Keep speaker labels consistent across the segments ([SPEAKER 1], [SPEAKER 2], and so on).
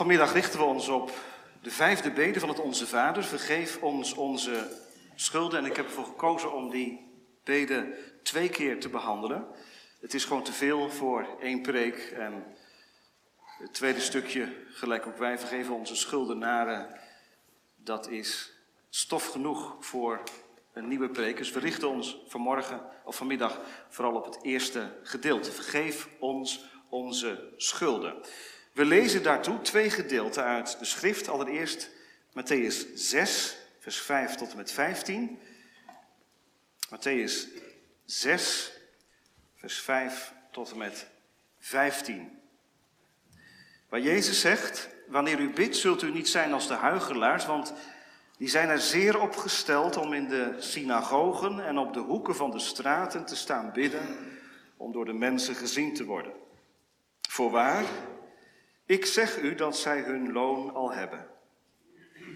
[SPEAKER 1] Vanmiddag richten we ons op de vijfde bede van het Onze Vader. Vergeef ons onze schulden. En ik heb ervoor gekozen om die bede twee keer te behandelen. Het is gewoon te veel voor één preek. En het tweede stukje, gelijk ook wij, vergeven onze schuldenaren. Dat is stof genoeg voor een nieuwe preek. Dus we richten ons vanmorgen of vanmiddag vooral op het eerste gedeelte. Vergeef ons onze schulden. We lezen daartoe twee gedeelten uit de schrift. Allereerst Matthäus 6, vers 5 tot en met 15. Matthäus 6, vers 5 tot en met 15. Waar Jezus zegt, wanneer u bidt zult u niet zijn als de huigelaars, want die zijn er zeer op gesteld om in de synagogen en op de hoeken van de straten te staan bidden, om door de mensen gezien te worden. Voorwaar, ik zeg u dat zij hun loon al hebben.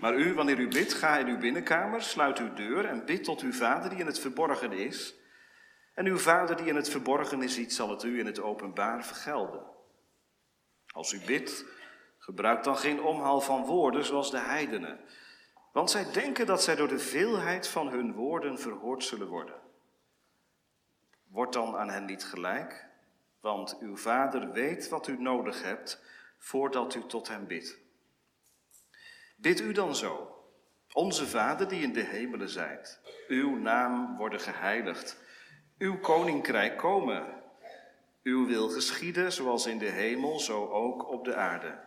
[SPEAKER 1] Maar u, wanneer u bidt, ga in uw binnenkamer, sluit uw deur en bid tot uw vader die in het verborgen is. En uw vader die in het verborgen ziet, zal het u in het openbaar vergelden. Als u bidt, gebruik dan geen omhaal van woorden zoals de heidenen. Want zij denken dat zij door de veelheid van hun woorden verhoord zullen worden. Word dan aan hen niet gelijk, want uw vader weet wat u nodig hebt voordat u tot hem bidt. Bid u dan zo. Onze Vader die in de hemelen zijt, uw naam worden geheiligd, uw koninkrijk komen, uw wil geschieden zoals in de hemel, zo ook op de aarde.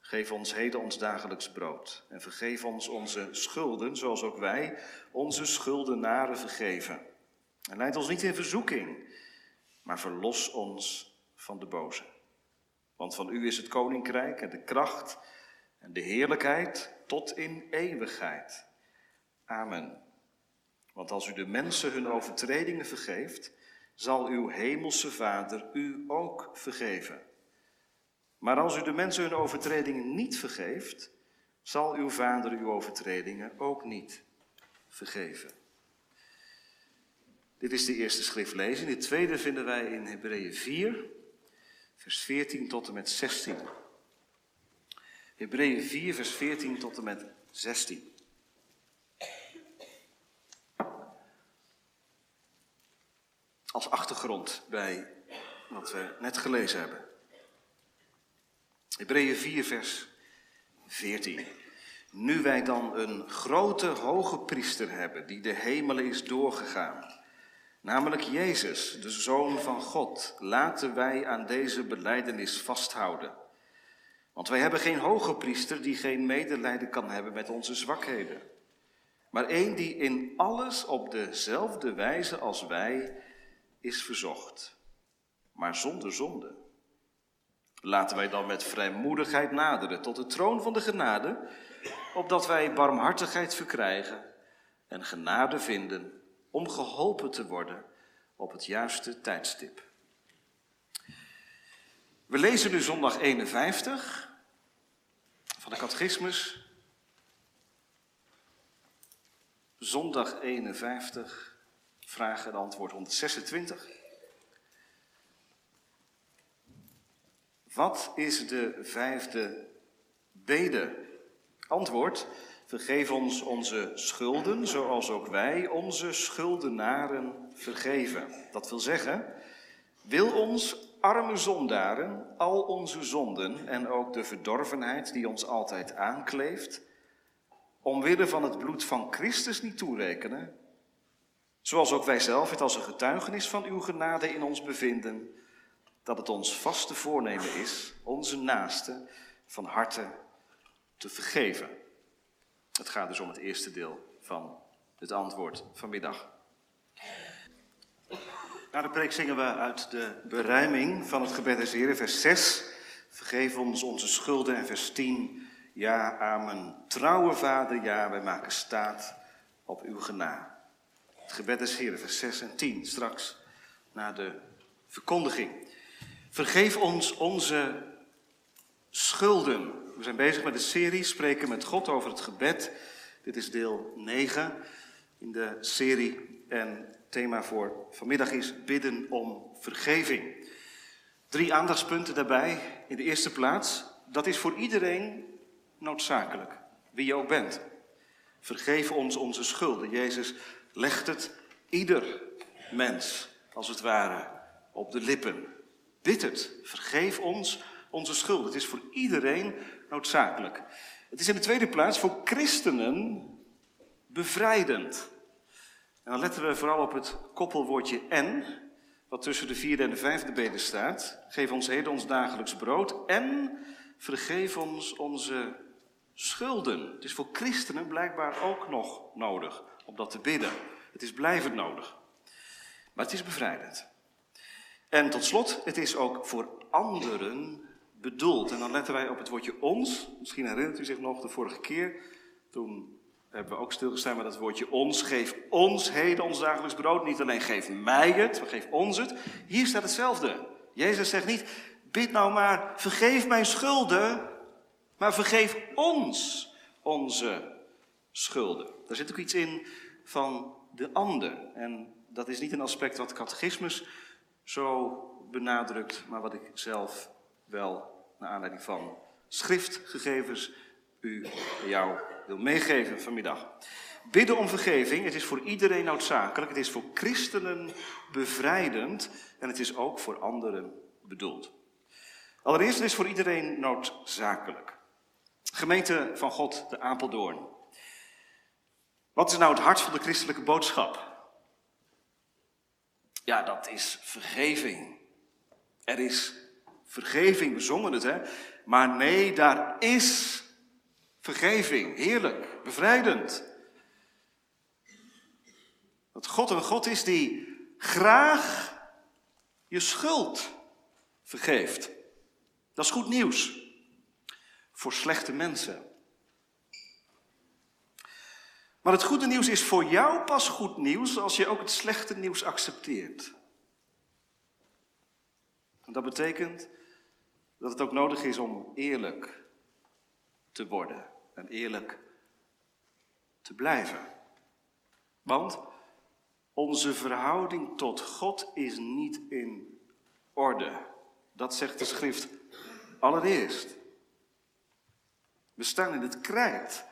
[SPEAKER 1] Geef ons heden ons dagelijks brood en vergeef ons onze schulden, zoals ook wij onze schuldenaren vergeven. En leid ons niet in verzoeking, maar verlos ons van de boze. Want van u is het koninkrijk en de kracht en de heerlijkheid tot in eeuwigheid. Amen. Want als u de mensen hun overtredingen vergeeft, zal uw hemelse Vader u ook vergeven. Maar als u de mensen hun overtredingen niet vergeeft, zal uw Vader uw overtredingen ook niet vergeven. Dit is de eerste schriftlezing. De tweede vinden wij in Hebreeën 4, vers 14 tot en met 16. Hebreeën 4, vers 14 tot en met 16. Als achtergrond bij wat we net gelezen hebben. Hebreeën 4, vers 14. Nu wij dan een grote hoge priester hebben die de hemelen is doorgegaan, namelijk Jezus, de Zoon van God, laten wij aan deze beleidenis vasthouden. Want wij hebben geen hoge priester die geen medelijden kan hebben met onze zwakheden, maar één die in alles op dezelfde wijze als wij is verzocht, maar zonder zonde. Laten wij dan met vrijmoedigheid naderen tot de troon van de genade, opdat wij barmhartigheid verkrijgen en genade vinden om geholpen te worden op het juiste tijdstip. We lezen nu zondag 51 van de catechismus. Zondag 51, vraag en antwoord 126. Wat is de vijfde bede? Antwoord, vergeef ons onze schulden, zoals ook wij onze schuldenaren vergeven. Dat wil zeggen, wil ons arme zondaren al onze zonden en ook de verdorvenheid die ons altijd aankleeft, omwille van het bloed van Christus niet toerekenen, zoals ook wij zelf het als een getuigenis van uw genade in ons bevinden, dat het ons vaste voornemen is onze naaste van harte te vergeven. Het gaat dus om het eerste deel van het antwoord vanmiddag. Na de preek zingen we uit de beruiming van het gebed des Heren, vers 6. Vergeef ons onze schulden en vers 10. Ja, amen. Trouwe vader, ja, wij maken staat op uw gena. Het gebed des Heren, vers 6 en 10, straks na de verkondiging. Vergeef ons onze schulden. We zijn bezig met de serie Spreken met God over het gebed. Dit is deel 9 in de serie. En thema voor vanmiddag is bidden om vergeving. Drie aandachtspunten daarbij. In de eerste plaats, dat is voor iedereen noodzakelijk, wie je ook bent. Vergeef ons onze schulden. Jezus legt het ieder mens, als het ware, op de lippen. Bid het, vergeef ons onze schulden. Het is voor iedereen noodzakelijk. Het is in de tweede plaats voor christenen bevrijdend. En dan letten we vooral op het koppelwoordje en, wat tussen de vierde en de vijfde bede staat. Geef ons heden ons dagelijks brood en vergeef ons onze schulden. Het is voor christenen blijkbaar ook nog nodig om dat te bidden. Het is blijvend nodig. Maar het is bevrijdend. En tot slot, het is ook voor anderen bedoeld. En dan letten wij op het woordje ons. Misschien herinnert u zich nog de vorige keer. Toen hebben we ook stilgestaan bij dat woordje ons. Geef ons heden ons dagelijks brood. Niet alleen geef mij het, maar geef ons het. Hier staat hetzelfde. Jezus zegt niet, bid nou maar, vergeef mijn schulden. Maar vergeef ons onze schulden. Daar zit ook iets in van de ander. En dat is niet een aspect wat catechismus zo benadrukt, maar wat ik zelf wel naar aanleiding van schriftgegevens u jou wil meegeven vanmiddag. Bidden om vergeving, het is voor iedereen noodzakelijk, het is voor christenen bevrijdend en het is ook voor anderen bedoeld. Allereerst, het is voor iedereen noodzakelijk. Gemeente van God, de Apeldoorn. Wat is nou het hart van de christelijke boodschap? Ja, dat is vergeving. Er is vergeving, we zongen het, hè? Maar nee, daar is vergeving. Heerlijk, bevrijdend. Dat God een God is die graag je schuld vergeeft. Dat is goed nieuws voor slechte mensen. Maar het goede nieuws is voor jou pas goed nieuws als je ook het slechte nieuws accepteert. En dat betekent dat het ook nodig is om eerlijk te worden en eerlijk te blijven. Want onze verhouding tot God is niet in orde. Dat zegt de schrift allereerst. We staan in het krijt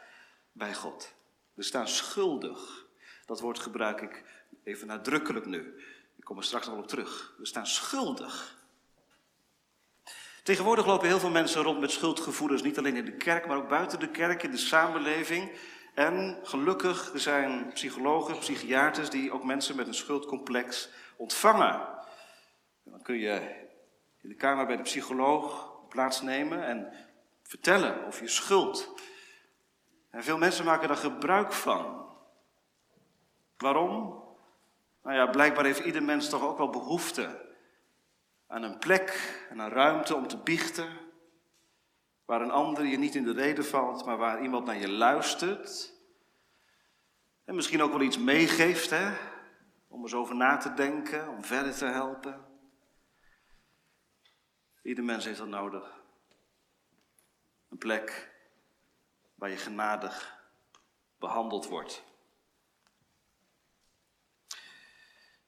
[SPEAKER 1] bij God. We staan schuldig. Dat woord gebruik ik even nadrukkelijk nu. Ik kom er straks nog op terug. We staan schuldig. Tegenwoordig lopen heel veel mensen rond met schuldgevoelens, niet alleen in de kerk, maar ook buiten de kerk, in de samenleving. En gelukkig, er zijn psychologen, psychiaters die ook mensen met een schuldcomplex ontvangen. En dan kun je in de kamer bij de psycholoog plaatsnemen en vertellen over je schuld. En veel mensen maken daar gebruik van. Waarom? Nou ja, blijkbaar heeft ieder mens toch ook wel behoefte aan een plek en een ruimte om te biechten. Waar een ander je niet in de reden valt, maar waar iemand naar je luistert. En misschien ook wel iets meegeeft, hè? Om eens over na te denken, om verder te helpen. Ieder mens heeft dat nodig. Een plek waar je genadig behandeld wordt.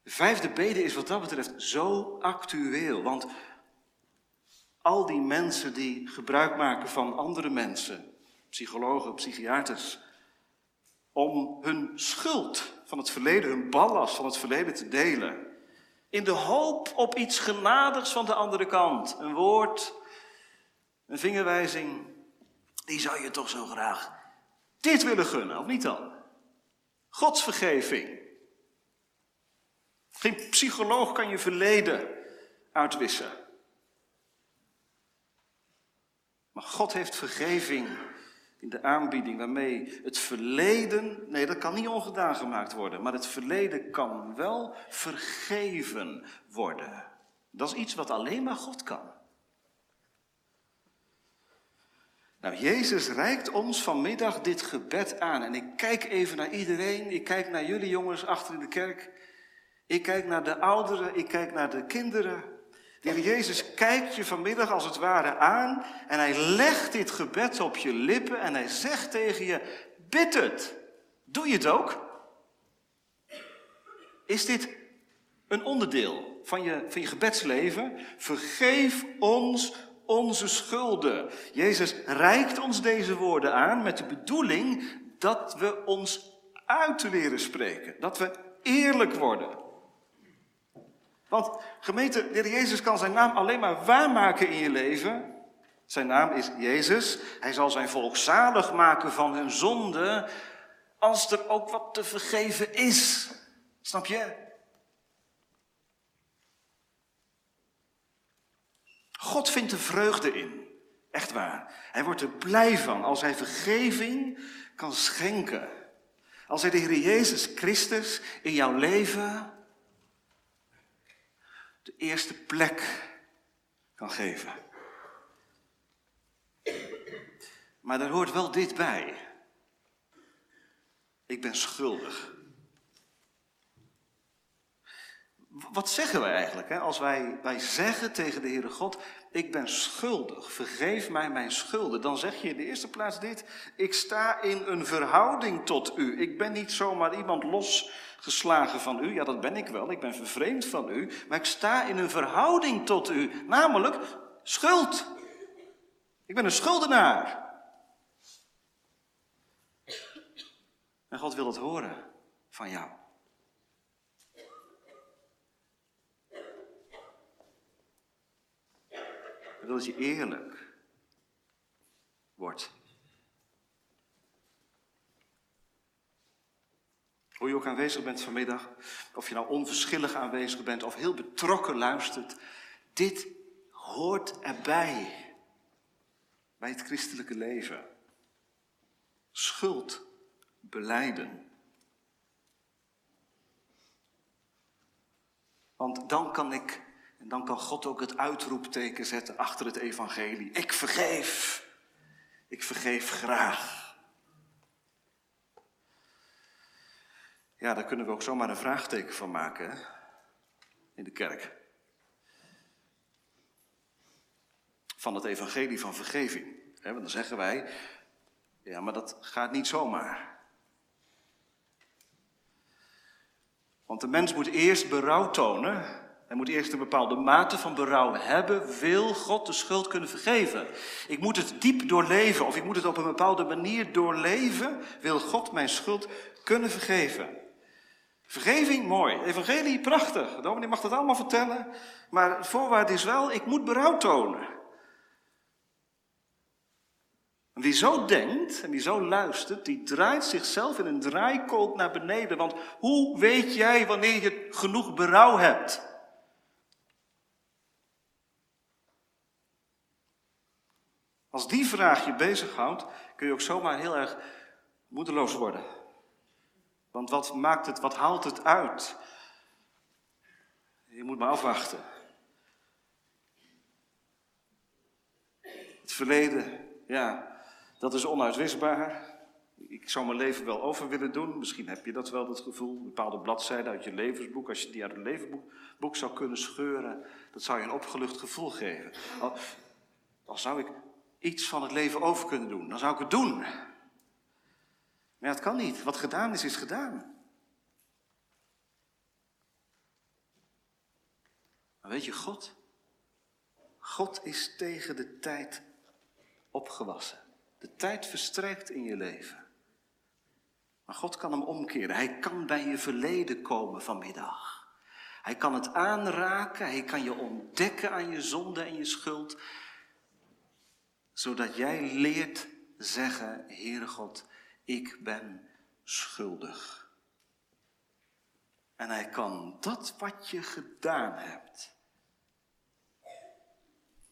[SPEAKER 1] De vijfde bede is wat dat betreft zo actueel, want al die mensen die gebruik maken van andere mensen, psychologen, psychiaters, om hun schuld van het verleden, hun ballast van het verleden te delen, in de hoop op iets genadigs van de andere kant, een woord, een vingerwijzing, die zou je toch zo graag dit willen gunnen, of niet dan? Gods vergeving. Geen psycholoog kan je verleden uitwissen. Maar God heeft vergeving in de aanbieding waarmee het verleden, nee dat kan niet ongedaan gemaakt worden, maar het verleden kan wel vergeven worden. Dat is iets wat alleen maar God kan. Nou, Jezus reikt ons vanmiddag dit gebed aan. En ik kijk even naar iedereen. Ik kijk naar jullie jongens achter in de kerk. Ik kijk naar de ouderen. Ik kijk naar de kinderen. De Jezus kijkt je vanmiddag als het ware aan. En hij legt dit gebed op je lippen. En hij zegt tegen je: Bid het. Doe je het ook? Is dit een onderdeel van je, van je gebedsleven? Vergeef ons onze schulden. Jezus reikt ons deze woorden aan met de bedoeling dat we ons uit leren spreken. Dat we eerlijk worden. Want gemeente, de Heer Jezus kan zijn naam alleen maar waarmaken in je leven. Zijn naam is Jezus. Hij zal zijn volk zalig maken van hun zonde. Als er ook wat te vergeven is. Snap je? God vindt er vreugde in. Echt waar. Hij wordt er blij van als hij vergeving kan schenken. Als hij de Heer Jezus Christus in jouw leven de eerste plek kan geven. Maar daar hoort wel dit bij. Ik ben schuldig. Wat zeggen wij eigenlijk hè? als wij, wij zeggen tegen de Heere God, ik ben schuldig, vergeef mij mijn schulden. Dan zeg je in de eerste plaats dit, ik sta in een verhouding tot u. Ik ben niet zomaar iemand losgeslagen van u, ja dat ben ik wel, ik ben vervreemd van u. Maar ik sta in een verhouding tot u, namelijk schuld. Ik ben een schuldenaar. En God wil dat horen van jou. Dat je eerlijk wordt. Hoe je ook aanwezig bent vanmiddag, of je nou onverschillig aanwezig bent of heel betrokken luistert, dit hoort erbij. Bij het christelijke leven. Schuld beleiden. Want dan kan ik, en dan kan God ook het uitroepteken zetten achter het evangelie. Ik vergeef. Ik vergeef graag. Ja, daar kunnen we ook zomaar een vraagteken van maken hè? in de kerk. Van het evangelie van vergeving. Want dan zeggen wij, ja, maar dat gaat niet zomaar. Want de mens moet eerst berouw tonen. Hij moet eerst een bepaalde mate van berouw hebben. Wil God de schuld kunnen vergeven? Ik moet het diep doorleven of ik moet het op een bepaalde manier doorleven. Wil God mijn schuld kunnen vergeven? Vergeving, mooi. Evangelie, prachtig. De dominee mag dat allemaal vertellen. Maar het voorwaarde is wel, ik moet berouw tonen. En wie zo denkt en wie zo luistert, die draait zichzelf in een draaikolk naar beneden. Want hoe weet jij wanneer je genoeg berouw hebt? Als die vraag je bezighoudt, kun je ook zomaar heel erg moedeloos worden. Want wat maakt het, wat haalt het uit? Je moet maar afwachten. Het verleden, ja, dat is onuitwisbaar. Ik zou mijn leven wel over willen doen. Misschien heb je dat wel, dat gevoel. Een bepaalde bladzijde uit je levensboek. Als je die uit het levensboek zou kunnen scheuren, dat zou je een opgelucht gevoel geven. Al, al zou ik iets van het leven over kunnen doen, dan zou ik het doen. Maar het kan niet. Wat gedaan is, is gedaan. Maar weet je, God? God is tegen de tijd opgewassen. De tijd verstrijkt in je leven. Maar God kan hem omkeren. Hij kan bij je verleden komen vanmiddag. Hij kan het aanraken. Hij kan je ontdekken aan je zonde en je schuld. Zodat jij leert zeggen, Heere God, ik ben schuldig. En hij kan dat wat je gedaan hebt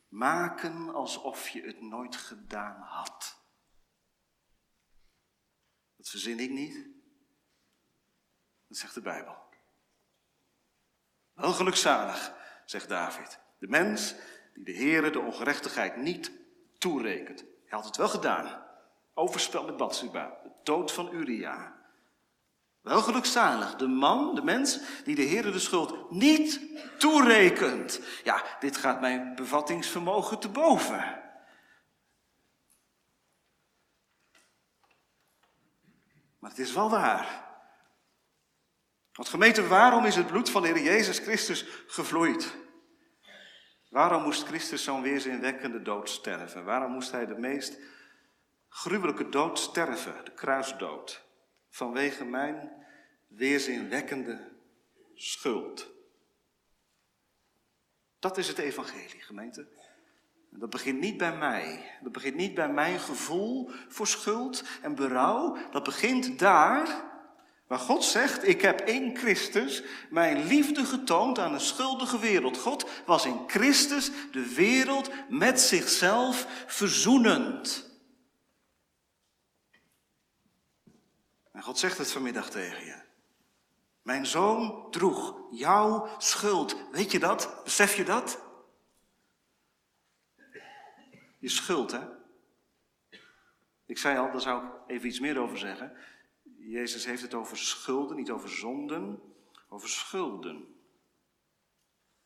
[SPEAKER 1] maken alsof je het nooit gedaan had. Dat verzin ik niet. Dat zegt de Bijbel. Wel gelukzalig, zegt David. De mens die de Heere de ongerechtigheid niet toerekent. Hij had het wel gedaan. Overspel met Batsuba, de dood van Uria. Wel gelukzalig, de man, de mens, die de Heer de schuld niet toerekent. Ja, dit gaat mijn bevattingsvermogen te boven. Maar het is wel waar. Want gemeente, waarom is het bloed van de Heer Jezus Christus gevloeid? Waarom moest Christus zo'n weerzinwekkende dood sterven? Waarom moest hij de meest gruwelijke dood sterven, de kruisdood? Vanwege mijn weerzinwekkende schuld. Dat is het evangelie, gemeente. Dat begint niet bij mij. Dat begint niet bij mijn gevoel voor schuld en berouw. Dat begint daar waar God zegt, ik heb in Christus mijn liefde getoond aan een schuldige wereld. God was in Christus de wereld met zichzelf verzoenend. En God zegt het vanmiddag tegen je. Mijn zoon droeg jouw schuld. Weet je dat? Besef je dat? Je schuld, hè? Ik zei al, daar zou ik even iets meer over zeggen. Jezus heeft het over schulden, niet over zonden, over schulden.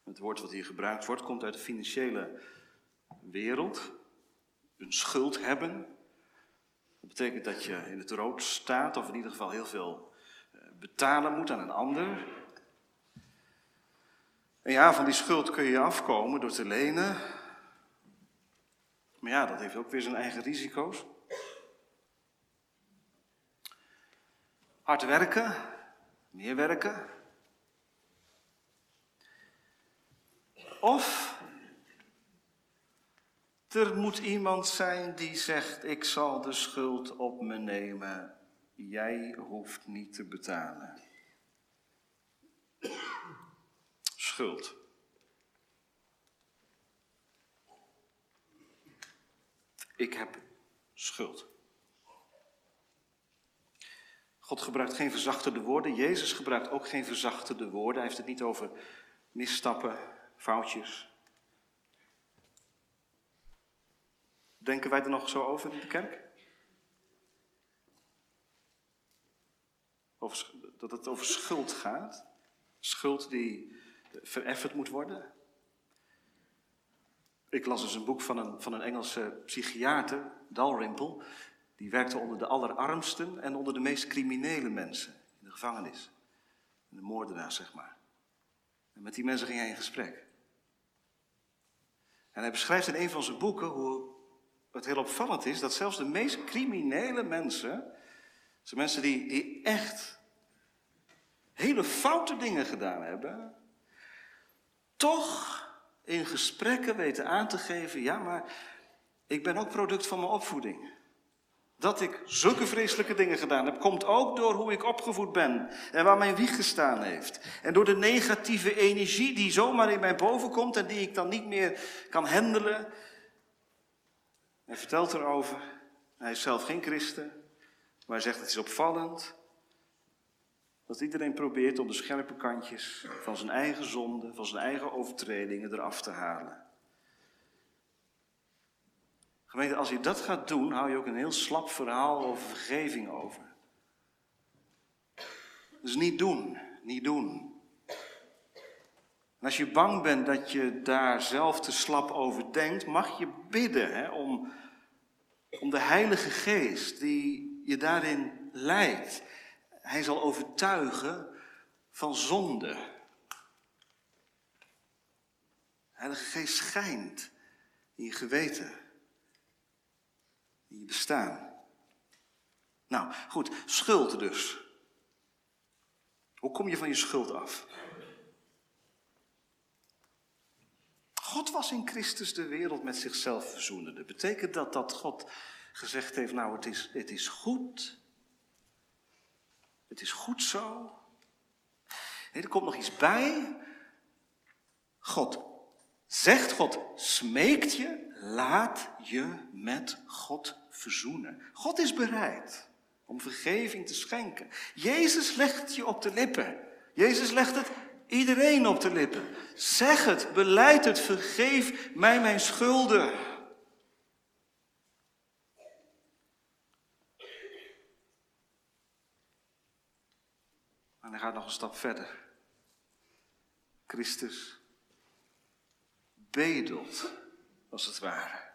[SPEAKER 1] Het woord wat hier gebruikt wordt komt uit de financiële wereld. Een schuld hebben. Dat betekent dat je in het rood staat, of in ieder geval heel veel eh, betalen moet aan een ander. En ja, van die schuld kun je afkomen door te lenen. Maar ja, dat heeft ook weer zijn eigen risico's. Hard werken, meer werken. Of er moet iemand zijn die zegt: Ik zal de schuld op me nemen, jij hoeft niet te betalen. Schuld. Ik heb schuld. God gebruikt geen verzachtende woorden. Jezus gebruikt ook geen verzachtende woorden. Hij heeft het niet over misstappen, foutjes. Denken wij er nog zo over in de kerk? Over, dat het over schuld gaat. Schuld die verefferd moet worden. Ik las eens een boek van een, van een Engelse psychiater, Dalrymple. Die werkte onder de allerarmsten en onder de meest criminele mensen in de gevangenis. De moordenaars, zeg maar. En met die mensen ging hij in gesprek. En hij beschrijft in een van zijn boeken hoe het heel opvallend is dat zelfs de meest criminele mensen, zijn mensen die, die echt hele foute dingen gedaan hebben, toch in gesprekken weten aan te geven, ja, maar ik ben ook product van mijn opvoeding. Dat ik zulke vreselijke dingen gedaan heb, komt ook door hoe ik opgevoed ben en waar mijn wieg gestaan heeft. En door de negatieve energie die zomaar in mij boven komt en die ik dan niet meer kan handelen. Hij vertelt erover. Hij is zelf geen christen, maar hij zegt het is opvallend dat iedereen probeert om de scherpe kantjes van zijn eigen zonde, van zijn eigen overtredingen eraf te halen. Als je dat gaat doen, hou je ook een heel slap verhaal over vergeving over. Dus niet doen, niet doen. En als je bang bent dat je daar zelf te slap over denkt, mag je bidden hè, om, om de Heilige Geest die je daarin leidt. Hij zal overtuigen van zonde. De Heilige Geest schijnt in je geweten in je bestaan. Nou, goed, schuld dus. Hoe kom je van je schuld af? God was in Christus de wereld met zichzelf verzoenende. Betekent dat dat God gezegd heeft, nou het is, het is goed. Het is goed zo. Nee, er komt nog iets bij. God zegt, God smeekt je, laat je met God verzoenen. God is bereid om vergeving te schenken. Jezus legt je op de lippen. Jezus legt het iedereen op de lippen. Zeg het, beleid het, vergeef mij mijn schulden. En hij gaat nog een stap verder. Christus bedelt, als het ware.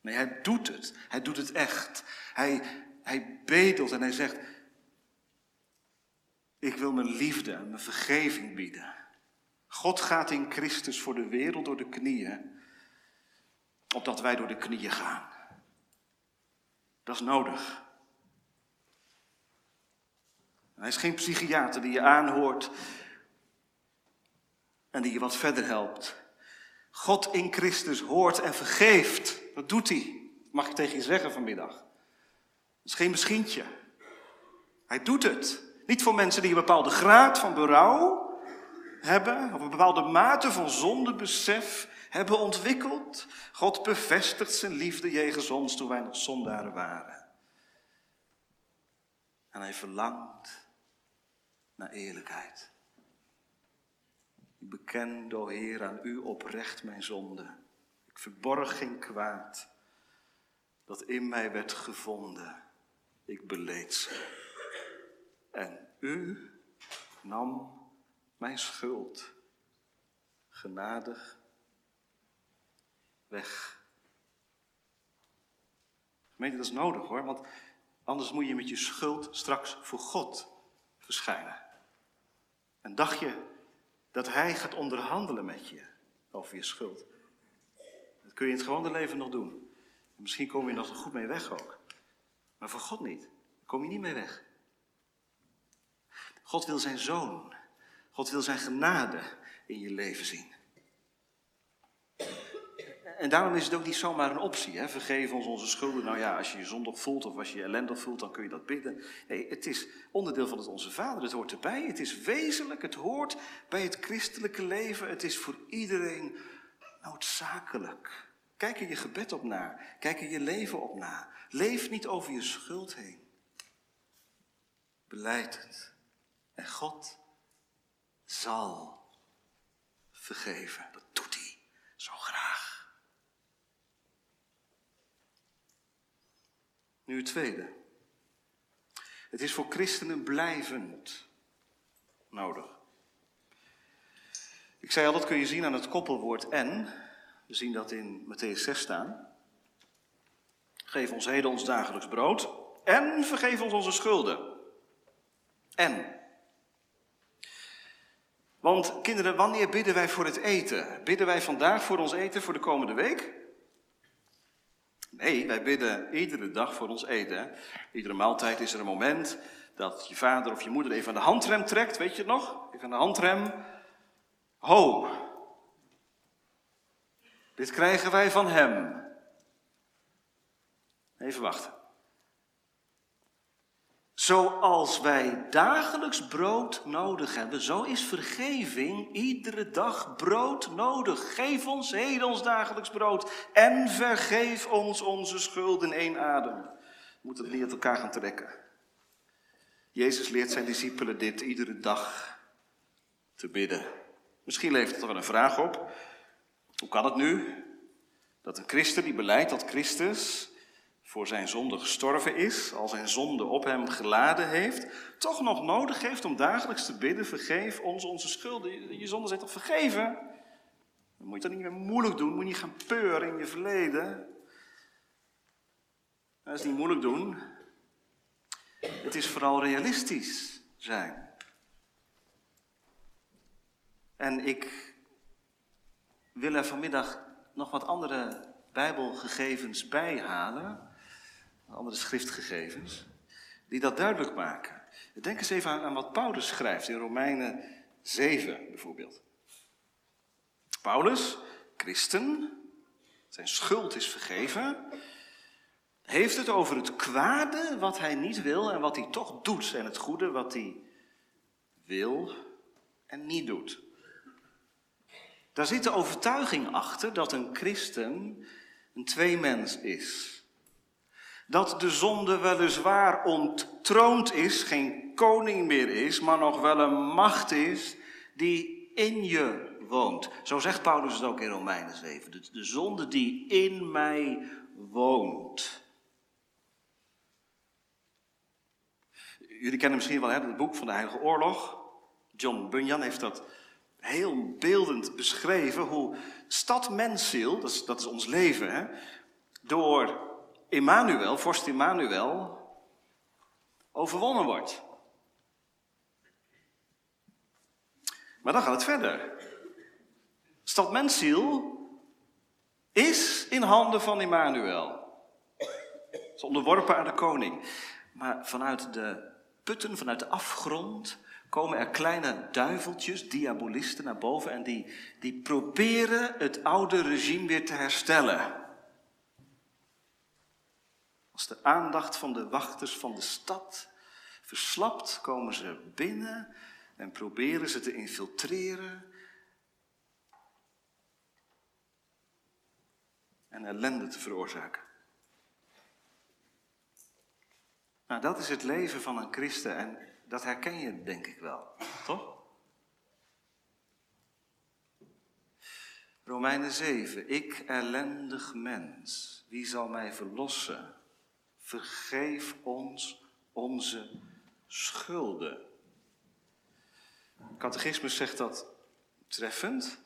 [SPEAKER 1] Nee, hij doet het. Hij doet het echt. Hij, hij bedelt en hij zegt, ik wil mijn liefde en mijn vergeving bieden. God gaat in Christus voor de wereld door de knieën, opdat wij door de knieën gaan. Dat is nodig. Hij is geen psychiater die je aanhoort en die je wat verder helpt. God in Christus hoort en vergeeft. Dat doet hij. mag ik tegen je zeggen vanmiddag. Dat is geen misschien. Hij doet het. Niet voor mensen die een bepaalde graad van berouw hebben, of een bepaalde mate van zondebesef hebben ontwikkeld. God bevestigt zijn liefde jegens ons toen wij nog zondaren waren. En hij verlangt naar eerlijkheid. Ik beken, o Heer, aan u oprecht mijn zonde. Ik verborg geen kwaad dat in mij werd gevonden. Ik beleed ze. En u nam mijn schuld genadig weg. Gemeente, dat is nodig hoor, want anders moet je met je schuld straks voor God verschijnen. En dacht je dat Hij gaat onderhandelen met je over je schuld? Dat kun je in het gewone leven nog doen. misschien kom je nog goed mee weg ook. Maar voor God niet. Daar kom je niet mee weg. God wil zijn zoon. God wil zijn genade in je leven zien. En daarom is het ook niet zomaar een optie. Hè? Vergeef ons onze schulden. Nou ja, als je je zondig voelt of als je je ellendig voelt, dan kun je dat bidden. Nee, het is onderdeel van het Onze Vader. Het hoort erbij. Het is wezenlijk. Het hoort bij het christelijke leven. Het is voor iedereen noodzakelijk. Kijk er je gebed op na. Kijk er je leven op na. Leef niet over je schuld heen. Beleid het. En God zal vergeven. Dat doet hij zo graag. Nu het tweede. Het is voor christenen blijvend nodig. Ik zei al, dat kun je zien aan het koppelwoord en. We zien dat in Matthäus 6 staan. Geef ons heden ons dagelijks brood en vergeef ons onze schulden. En. Want kinderen, wanneer bidden wij voor het eten? Bidden wij vandaag voor ons eten voor de komende week? Nee, wij bidden iedere dag voor ons eten. Iedere maaltijd is er een moment dat je vader of je moeder even aan de handrem trekt, weet je het nog? Even aan de handrem. Ho, dit krijgen wij van hem. Even wachten. Zoals wij dagelijks brood nodig hebben, zo is vergeving iedere dag brood nodig. Geef ons heden ons dagelijks brood en vergeef ons onze schulden in één adem. We moeten het niet uit elkaar gaan trekken. Jezus leert zijn discipelen dit iedere dag te bidden. Misschien levert het er een vraag op. Hoe kan het nu dat een christen die beleidt dat Christus voor zijn zonde gestorven is, al zijn zonde op hem geladen heeft, toch nog nodig heeft om dagelijks te bidden, vergeef ons onze schulden. Je zonde zijn toch vergeven? Dan moet je dat niet meer moeilijk doen, moet je niet gaan peuren in je verleden. Dat is niet moeilijk doen. Het is vooral realistisch zijn. En ik wil er vanmiddag nog wat andere Bijbelgegevens bijhalen andere schriftgegevens, die dat duidelijk maken. Denk eens even aan, aan wat Paulus schrijft in Romeinen 7 bijvoorbeeld. Paulus, christen, zijn schuld is vergeven, heeft het over het kwade wat hij niet wil en wat hij toch doet, en het goede wat hij wil en niet doet. Daar zit de overtuiging achter dat een christen een tweemens is dat de zonde weliswaar onttroond is, geen koning meer is, maar nog wel een macht is die in je woont. Zo zegt Paulus het ook in Romeinen 7. De, de zonde die in mij woont. Jullie kennen misschien wel hè, het boek van de Heilige Oorlog. John Bunyan heeft dat heel beeldend beschreven. Hoe stad mensziel, dat is, dat is ons leven, hè, door Emmanuel, vorst Emmanuel, overwonnen wordt. Maar dan gaat het verder. Stad Mensiel is in handen van Immanuel. Is onderworpen aan de koning. Maar vanuit de putten, vanuit de afgrond, komen er kleine duiveltjes, diabolisten, naar boven en die, die proberen het oude regime weer te herstellen. Als de aandacht van de wachters van de stad verslapt, komen ze binnen en proberen ze te infiltreren. En ellende te veroorzaken. Nou, dat is het leven van een christen en dat herken je denk ik wel, toch? Romeinen 7. Ik ellendig mens, wie zal mij verlossen? Vergeef ons onze schulden. Catechismus zegt dat treffend.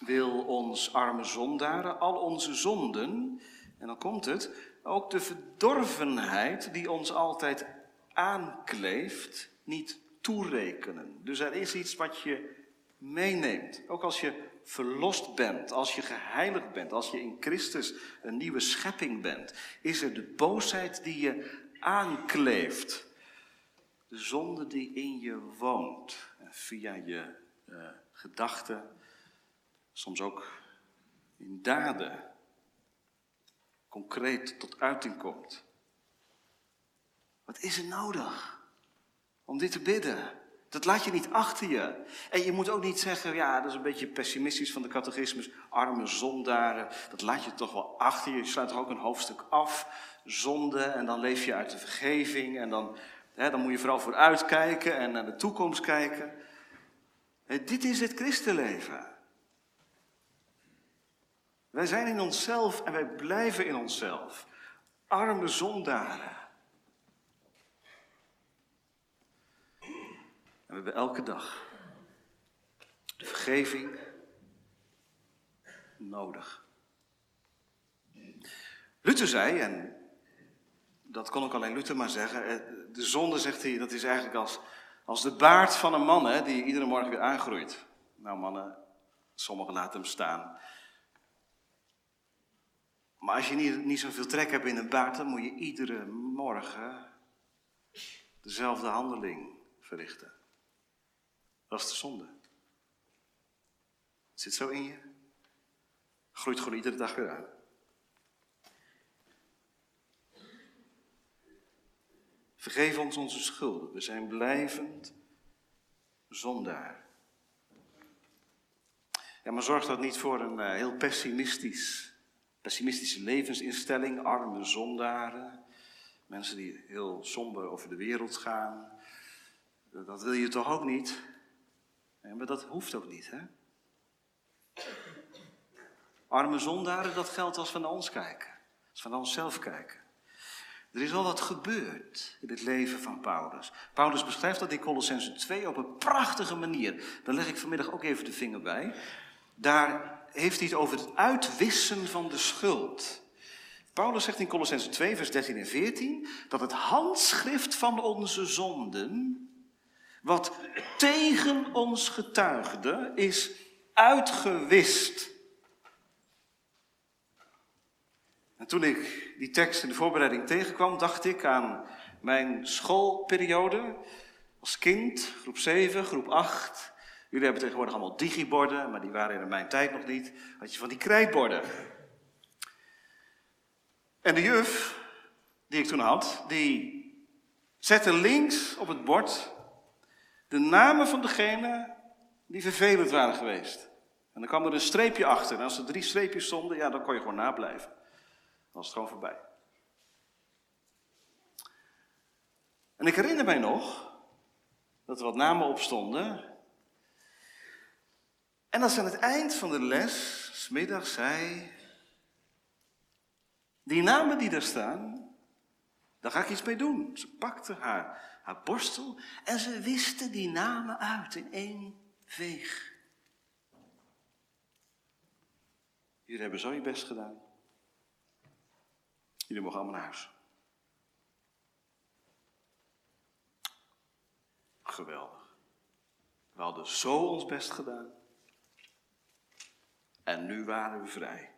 [SPEAKER 1] Wil ons arme zondaren al onze zonden, en dan komt het, ook de verdorvenheid die ons altijd aankleeft, niet toerekenen. Dus er is iets wat je meeneemt. Ook als je verlost bent, als je geheiligd bent, als je in Christus een nieuwe schepping bent, is er de boosheid die je aankleeft. De zonde die in je woont. via je uh, gedachten, soms ook in daden, concreet tot uiting komt. Wat is er nodig om dit te bidden? Dat laat je niet achter je. En je moet ook niet zeggen, ja, dat is een beetje pessimistisch van de catechismus, arme zondaren, dat laat je toch wel achter je. Je sluit er ook een hoofdstuk af, zonde, en dan leef je uit de vergeving, en dan, hè, dan moet je vooral vooruitkijken en naar de toekomst kijken. dit is het christenleven. Wij zijn in onszelf en wij blijven in onszelf. Arme zondaren. We hebben elke dag de vergeving nodig. Luther zei, en dat kon ook alleen Luther maar zeggen, eh, de zonde, zegt hij, dat is eigenlijk als, als de baard van een man hè, die iedere morgen weer aangroeit. Nou mannen, sommigen laten hem staan. Maar als je niet, niet zoveel trek hebt in een baard, dan moet je iedere morgen dezelfde handeling verrichten. Dat is de zonde. Zit zo in je. Groeit gewoon iedere dag weer aan. Vergeef ons onze schulden. We zijn blijvend zondaar. Ja, maar zorgt dat niet voor een uh, heel pessimistisch, pessimistische levensinstelling? Arme zondaren. Mensen die heel somber over de wereld gaan. Dat wil je toch ook niet? Maar dat hoeft ook niet, hè? Arme zondaren, dat geldt als we naar ons kijken. Als we naar onszelf kijken. Er is al wat gebeurd in het leven van Paulus. Paulus beschrijft dat in Colossense 2 op een prachtige manier. Daar leg ik vanmiddag ook even de vinger bij. Daar heeft hij het over het uitwissen van de schuld. Paulus zegt in Colossense 2, vers 13 en 14, dat het handschrift van onze zonden wat tegen ons getuigde, is uitgewist. En toen ik die tekst in de voorbereiding tegenkwam, dacht ik aan mijn schoolperiode. Als kind, groep 7, groep 8. Jullie hebben tegenwoordig allemaal digiborden, maar die waren in mijn tijd nog niet. Had je van die krijtborden. En de juf, die ik toen had, die zette links op het bord de namen van degene die vervelend waren geweest. En dan kwam er een streepje achter. En als er drie streepjes stonden, ja, dan kon je gewoon nablijven. Dan was het gewoon voorbij. En ik herinner mij nog dat er wat namen op stonden. En als aan het eind van de les, smiddag zei, die namen die daar staan, daar ga ik iets mee doen. Ze pakte haar haar borstel en ze wisten die namen uit in één veeg. Jullie hebben zo je best gedaan. Jullie mogen allemaal naar huis. Geweldig. We hadden zo ons best gedaan. En nu waren we vrij.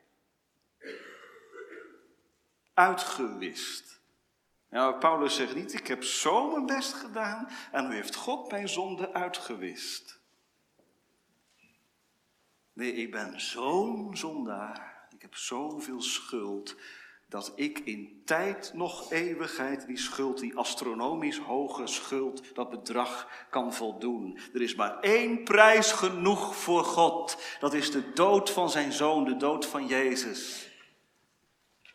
[SPEAKER 1] Uitgewist. Nou, Paulus zegt niet, ik heb zo mijn best gedaan en nu heeft God mijn zonde uitgewist. Nee, ik ben zo'n zondaar. Ik heb zoveel schuld dat ik in tijd nog eeuwigheid die schuld, die astronomisch hoge schuld, dat bedrag kan voldoen. Er is maar één prijs genoeg voor God. Dat is de dood van zijn zoon, de dood van Jezus.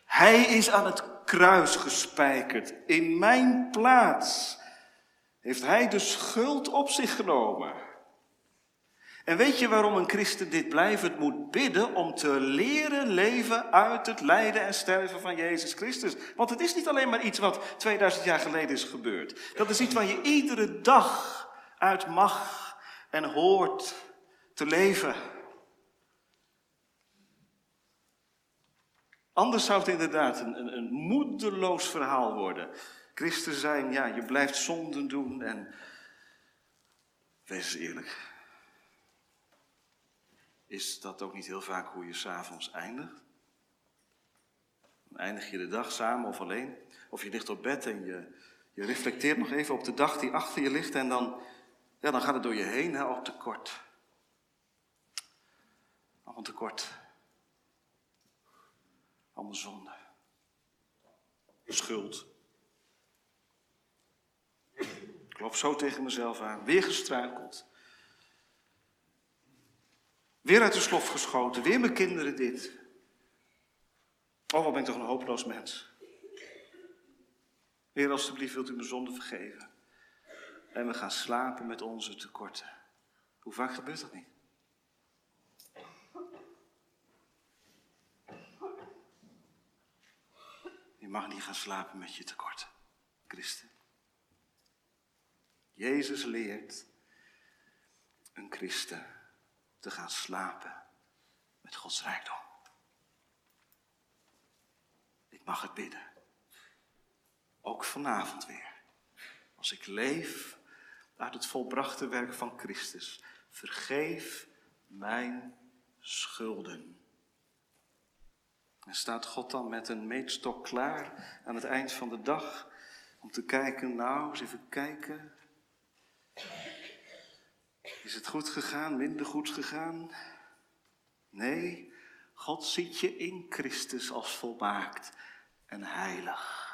[SPEAKER 1] Hij is aan het kruis gespijkerd. In mijn plaats heeft hij de schuld op zich genomen. En weet je waarom een christen dit blijvend moet bidden? Om te leren leven uit het lijden en sterven van Jezus Christus. Want het is niet alleen maar iets wat 2000 jaar geleden is gebeurd. Dat is iets waar je iedere dag uit mag en hoort te leven. Anders zou het inderdaad een, een, een moedeloos verhaal worden. Christen zijn, ja, je blijft zonden doen en wees eerlijk. Is dat ook niet heel vaak hoe je s'avonds eindigt? Dan eindig je de dag samen of alleen. Of je ligt op bed en je, je reflecteert nog even op de dag die achter je ligt. En dan, ja, dan gaat het door je heen, hè, op tekort. Allemaal tekort. Allemaal zonde. Schuld. Ik loop zo tegen mezelf aan. Weer gestruikeld. Weer uit de slof geschoten, weer mijn kinderen dit. Oh, wat ben ik toch een hopeloos mens. Heer, alstublieft wilt u mijn zonde vergeven. En we gaan slapen met onze tekorten. Hoe vaak gebeurt dat niet? Mag niet gaan slapen met je tekorten, christen. Jezus leert een christen te gaan slapen met Gods rijkdom. Ik mag het bidden. Ook vanavond weer. Als ik leef uit het volbrachte werk van Christus, vergeef mijn schulden. En staat God dan met een meetstok klaar aan het eind van de dag om te kijken, nou, eens even kijken. Is het goed gegaan, minder goed gegaan? Nee, God ziet je in Christus als volmaakt en heilig.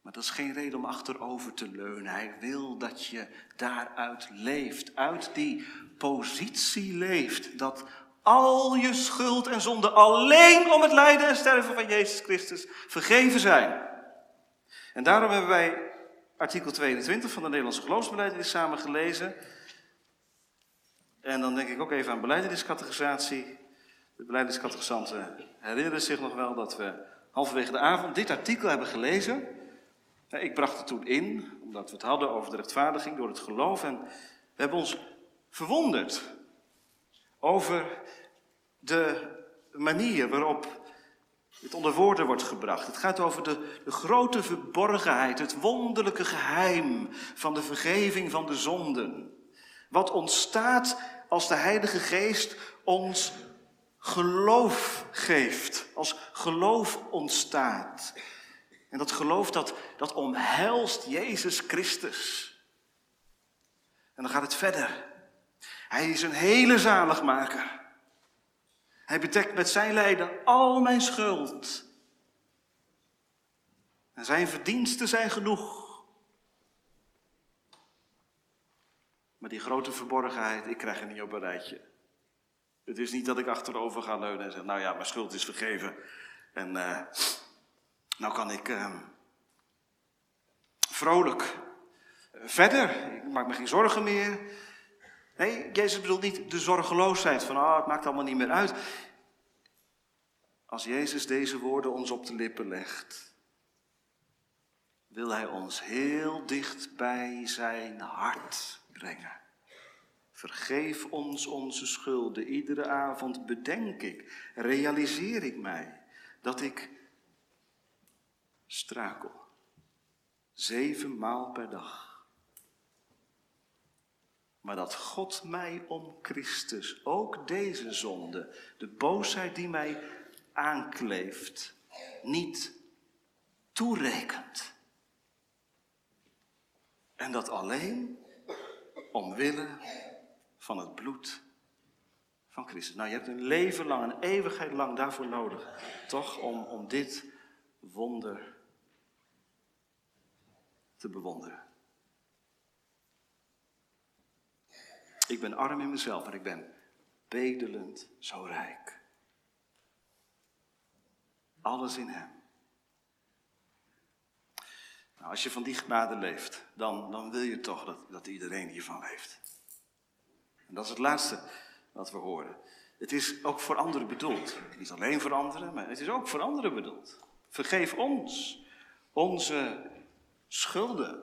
[SPEAKER 1] Maar dat is geen reden om achterover te leunen. Hij wil dat je daaruit leeft, uit die positie leeft. Dat al je schuld en zonde alleen om het lijden en sterven van Jezus Christus vergeven zijn. En daarom hebben wij artikel 22 van de Nederlandse geloofsbelijdenis samen gelezen. En dan denk ik ook even aan beleidingscategorisatie. De beleidingscategorisanten herinneren zich nog wel dat we halverwege de avond dit artikel hebben gelezen. Ik bracht het toen in, omdat we het hadden over de rechtvaardiging door het geloof. En we hebben ons verwonderd over de manier waarop dit onder woorden wordt gebracht. Het gaat over de, de grote verborgenheid, het wonderlijke geheim van de vergeving van de zonden. Wat ontstaat als de Heilige Geest ons geloof geeft. Als geloof ontstaat. En dat geloof dat, dat omhelst Jezus Christus. En dan gaat het verder. Hij is een hele zaligmaker. Hij bedekt met zijn lijden al mijn schuld. En zijn verdiensten zijn genoeg. Maar die grote verborgenheid, ik krijg er niet op een rijtje. Het is niet dat ik achterover ga leunen en zeg, nou ja, mijn schuld is vergeven. En uh, nou kan ik uh, vrolijk verder. Ik maak me geen zorgen meer. Nee, Jezus bedoelt niet de zorgeloosheid van, ah, het maakt allemaal niet meer uit. Als Jezus deze woorden ons op de lippen legt, wil Hij ons heel dicht bij zijn hart brengen. Vergeef ons onze schulden. Iedere avond bedenk ik, realiseer ik mij dat ik strakel. Zeven maal per dag. Maar dat God mij om Christus ook deze zonde, de boosheid die mij aankleeft, niet toerekent. En dat alleen omwille van het bloed van Christus. Nou, je hebt een leven lang, een eeuwigheid lang daarvoor nodig. Toch om, om dit wonder te bewonderen. Ik ben arm in mezelf, maar ik ben bedelend zo rijk. Alles in Hem. Nou, als je van die genade leeft, dan, dan wil je toch dat, dat iedereen hiervan leeft. En dat is het laatste wat we horen. Het is ook voor anderen bedoeld. Niet alleen voor anderen, maar het is ook voor anderen bedoeld. Vergeef ons onze schulden.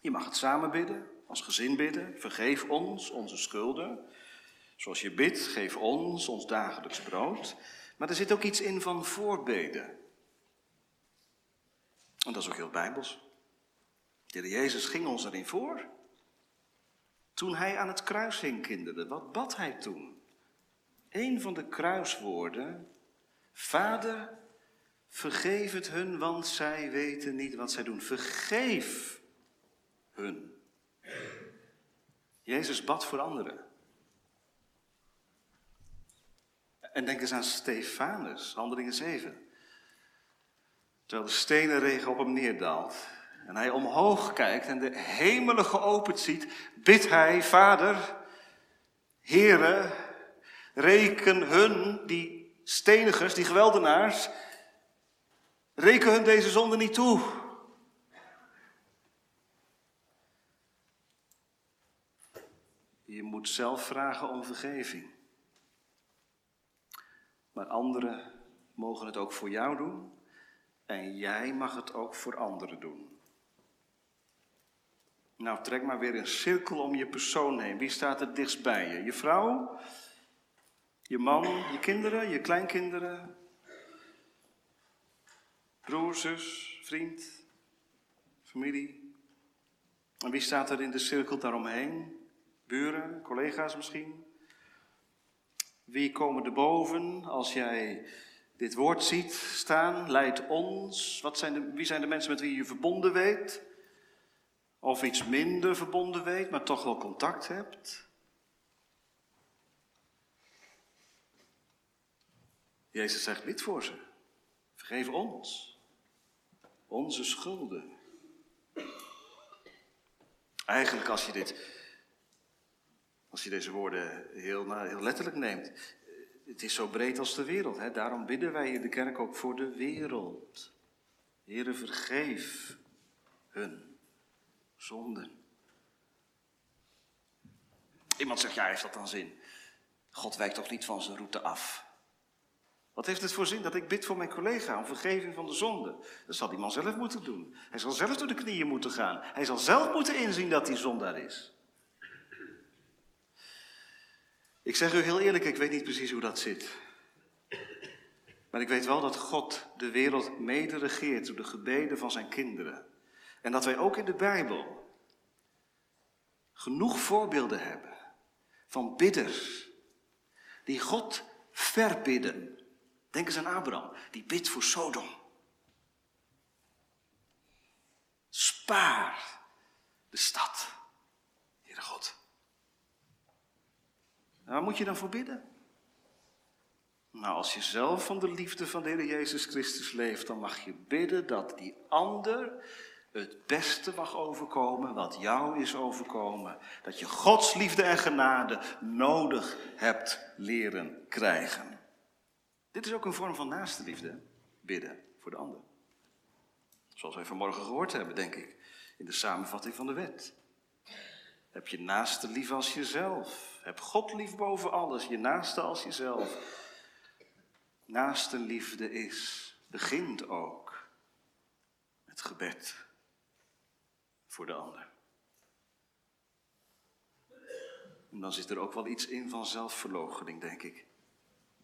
[SPEAKER 1] Je mag het samen bidden, als gezin bidden. Vergeef ons onze schulden. Zoals je bidt, geef ons ons dagelijks brood. Maar er zit ook iets in van voorbeden. En dat is ook heel bijbels. De Jezus ging ons erin voor. Toen hij aan het kruis hing, kinderen, wat bad hij toen? Een van de kruiswoorden, Vader, vergeef het hun, want zij weten niet wat zij doen. Vergeef hun. Jezus bad voor anderen. En denk eens aan Stefanus, handelingen 7. Terwijl de stenenregen op hem neerdaalt. En hij omhoog kijkt en de hemelen geopend ziet, bidt hij, Vader, Heere, reken hun, die stenigers, die geweldenaars, reken hun deze zonde niet toe. Je moet zelf vragen om vergeving. Maar anderen mogen het ook voor jou doen en jij mag het ook voor anderen doen. Nou, trek maar weer een cirkel om je persoon heen. Wie staat er dichtst bij je? Je vrouw? Je man? Je kinderen? Je kleinkinderen? Broer, zus, vriend? Familie? En wie staat er in de cirkel daaromheen? Buren, collega's misschien? Wie komen er boven als jij dit woord ziet staan? Leid ons. Wat zijn de, wie zijn de mensen met wie je verbonden weet? Of iets minder verbonden weet, maar toch wel contact hebt? Jezus zegt, bid voor ze. Vergeef ons. Onze schulden. Eigenlijk als je dit als je deze woorden heel, nou, heel letterlijk neemt. Het is zo breed als de wereld. Hè? Daarom bidden wij in de kerk ook voor de wereld. Heere, vergeef hun zonden. Iemand zegt, ja, heeft dat dan zin? God wijkt toch niet van zijn route af? Wat heeft het voor zin dat ik bid voor mijn collega om vergeving van de zonde? Dat zal die man zelf moeten doen. Hij zal zelf door de knieën moeten gaan. Hij zal zelf moeten inzien dat hij zondaar is. Ik zeg u heel eerlijk, ik weet niet precies hoe dat zit. Maar ik weet wel dat God de wereld mede regeert door de gebeden van zijn kinderen. En dat wij ook in de Bijbel genoeg voorbeelden hebben van bidders die God verbidden. Denk eens aan Abraham, die bidt voor Sodom. Spaar de stad, Heere God. Waar moet je dan voor bidden? Nou, als je zelf van de liefde van de Heer Jezus Christus leeft, dan mag je bidden dat die ander het beste mag overkomen wat jou is overkomen. Dat je Gods liefde en genade nodig hebt leren krijgen. Dit is ook een vorm van naaste liefde, bidden voor de ander. Zoals wij vanmorgen gehoord hebben, denk ik, in de samenvatting van de wet. Heb je naaste lief als jezelf. Heb God lief boven alles, je naaste als jezelf. Naaste liefde is, begint ook met gebed voor de ander. En dan zit er ook wel iets in van zelfverloochening, denk ik.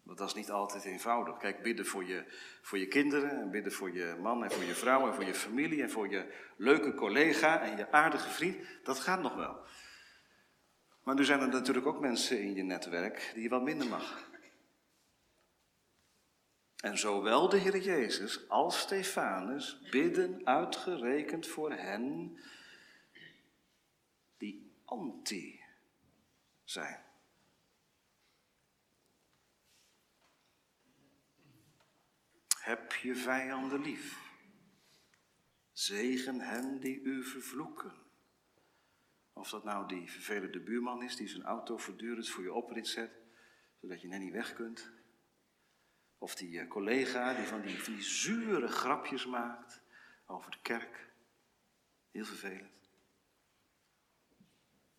[SPEAKER 1] Dat is niet altijd eenvoudig. Kijk, bidden voor je, voor je kinderen, en bidden voor je man en voor je vrouw en voor je familie en voor je leuke collega en je aardige vriend, dat gaat nog wel. Maar nu zijn er natuurlijk ook mensen in je netwerk die je wat minder mag. En zowel de Heer Jezus als Stefanus bidden uitgerekend voor hen die anti zijn. Heb je vijanden lief. Zegen hen die u vervloeken. Of dat nou die vervelende buurman is die zijn auto voortdurend voor je oprit zet, zodat je net niet weg kunt. Of die eh, collega die van, die van die zure grapjes maakt over de kerk. Heel vervelend.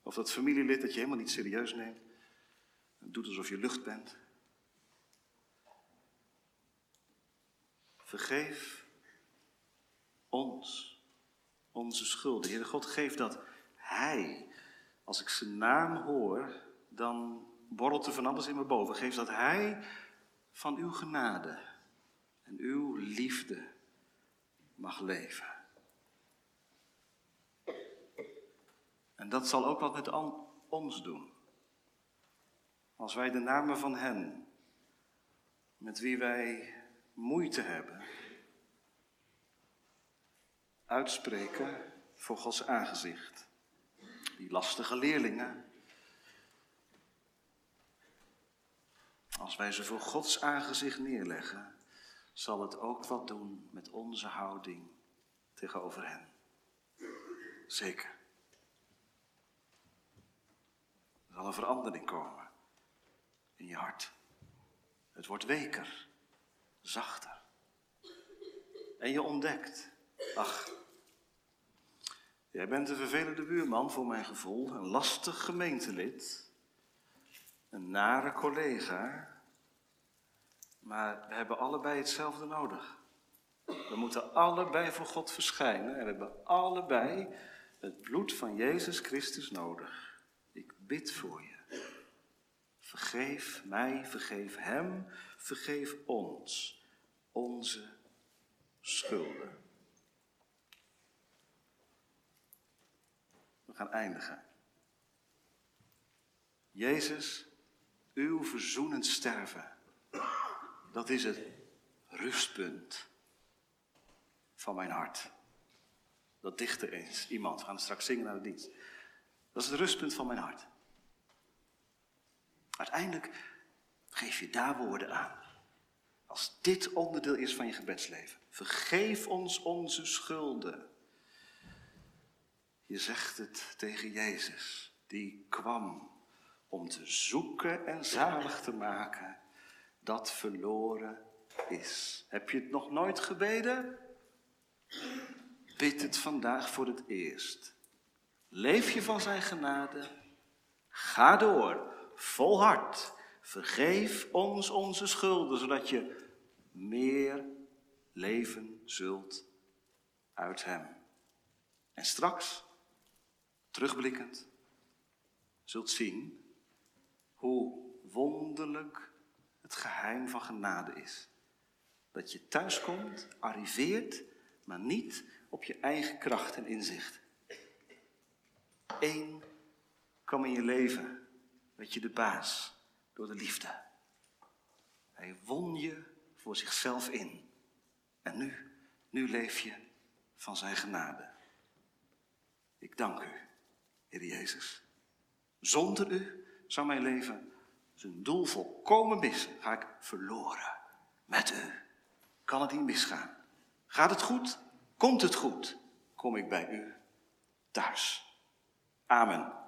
[SPEAKER 1] Of dat familielid dat je helemaal niet serieus neemt. En doet alsof je lucht bent. Vergeef ons onze schulden. Heere God, geef dat Hij, als ik zijn naam hoor, dan borrelt er van alles in me boven. Geef dat Hij van uw genade en uw liefde mag leven. En dat zal ook wat met ons doen. Als wij de namen van hen, met wie wij moeite hebben, uitspreken voor Gods aangezicht. Die lastige leerlingen. Als wij ze voor Gods aangezicht neerleggen, zal het ook wat doen met onze houding tegenover hen. Zeker. Er zal een verandering komen in je hart. Het wordt weker zachter. En je ontdekt, ach, jij bent een vervelende buurman voor mijn gevoel, een lastig gemeentelid, een nare collega, maar we hebben allebei hetzelfde nodig. We moeten allebei voor God verschijnen en we hebben allebei het bloed van Jezus Christus nodig. Ik bid voor je. Vergeef mij, vergeef hem, vergeef ons onze schulden. We gaan eindigen. Jezus, uw verzoenend sterven, dat is het rustpunt van mijn hart. Dat dichter eens iemand, we gaan straks zingen naar de dienst. Dat is het rustpunt van mijn hart. Uiteindelijk geef je daar woorden aan. Als dit onderdeel is van je gebedsleven. Vergeef ons onze schulden. Je zegt het tegen Jezus, die kwam om te zoeken en zalig te maken dat verloren is. Heb je het nog nooit gebeden? Bid het vandaag voor het eerst. Leef je van zijn genade? Ga door, volhard. Vergeef ons onze schulden, zodat je meer leven zult uit Hem. En straks, terugblikkend, zult zien hoe wonderlijk het geheim van genade is. Dat je thuiskomt, arriveert, maar niet op je eigen kracht en inzicht. Eén kwam in je leven, werd je de baas door de liefde. Hij won je voor zichzelf in. En nu, nu leef je van zijn genade. Ik dank u, Heer Jezus. Zonder u zou mijn leven zijn doel volkomen missen. Ga ik verloren met u. Kan het niet misgaan? Gaat het goed? Komt het goed? Kom ik bij u thuis. Amen.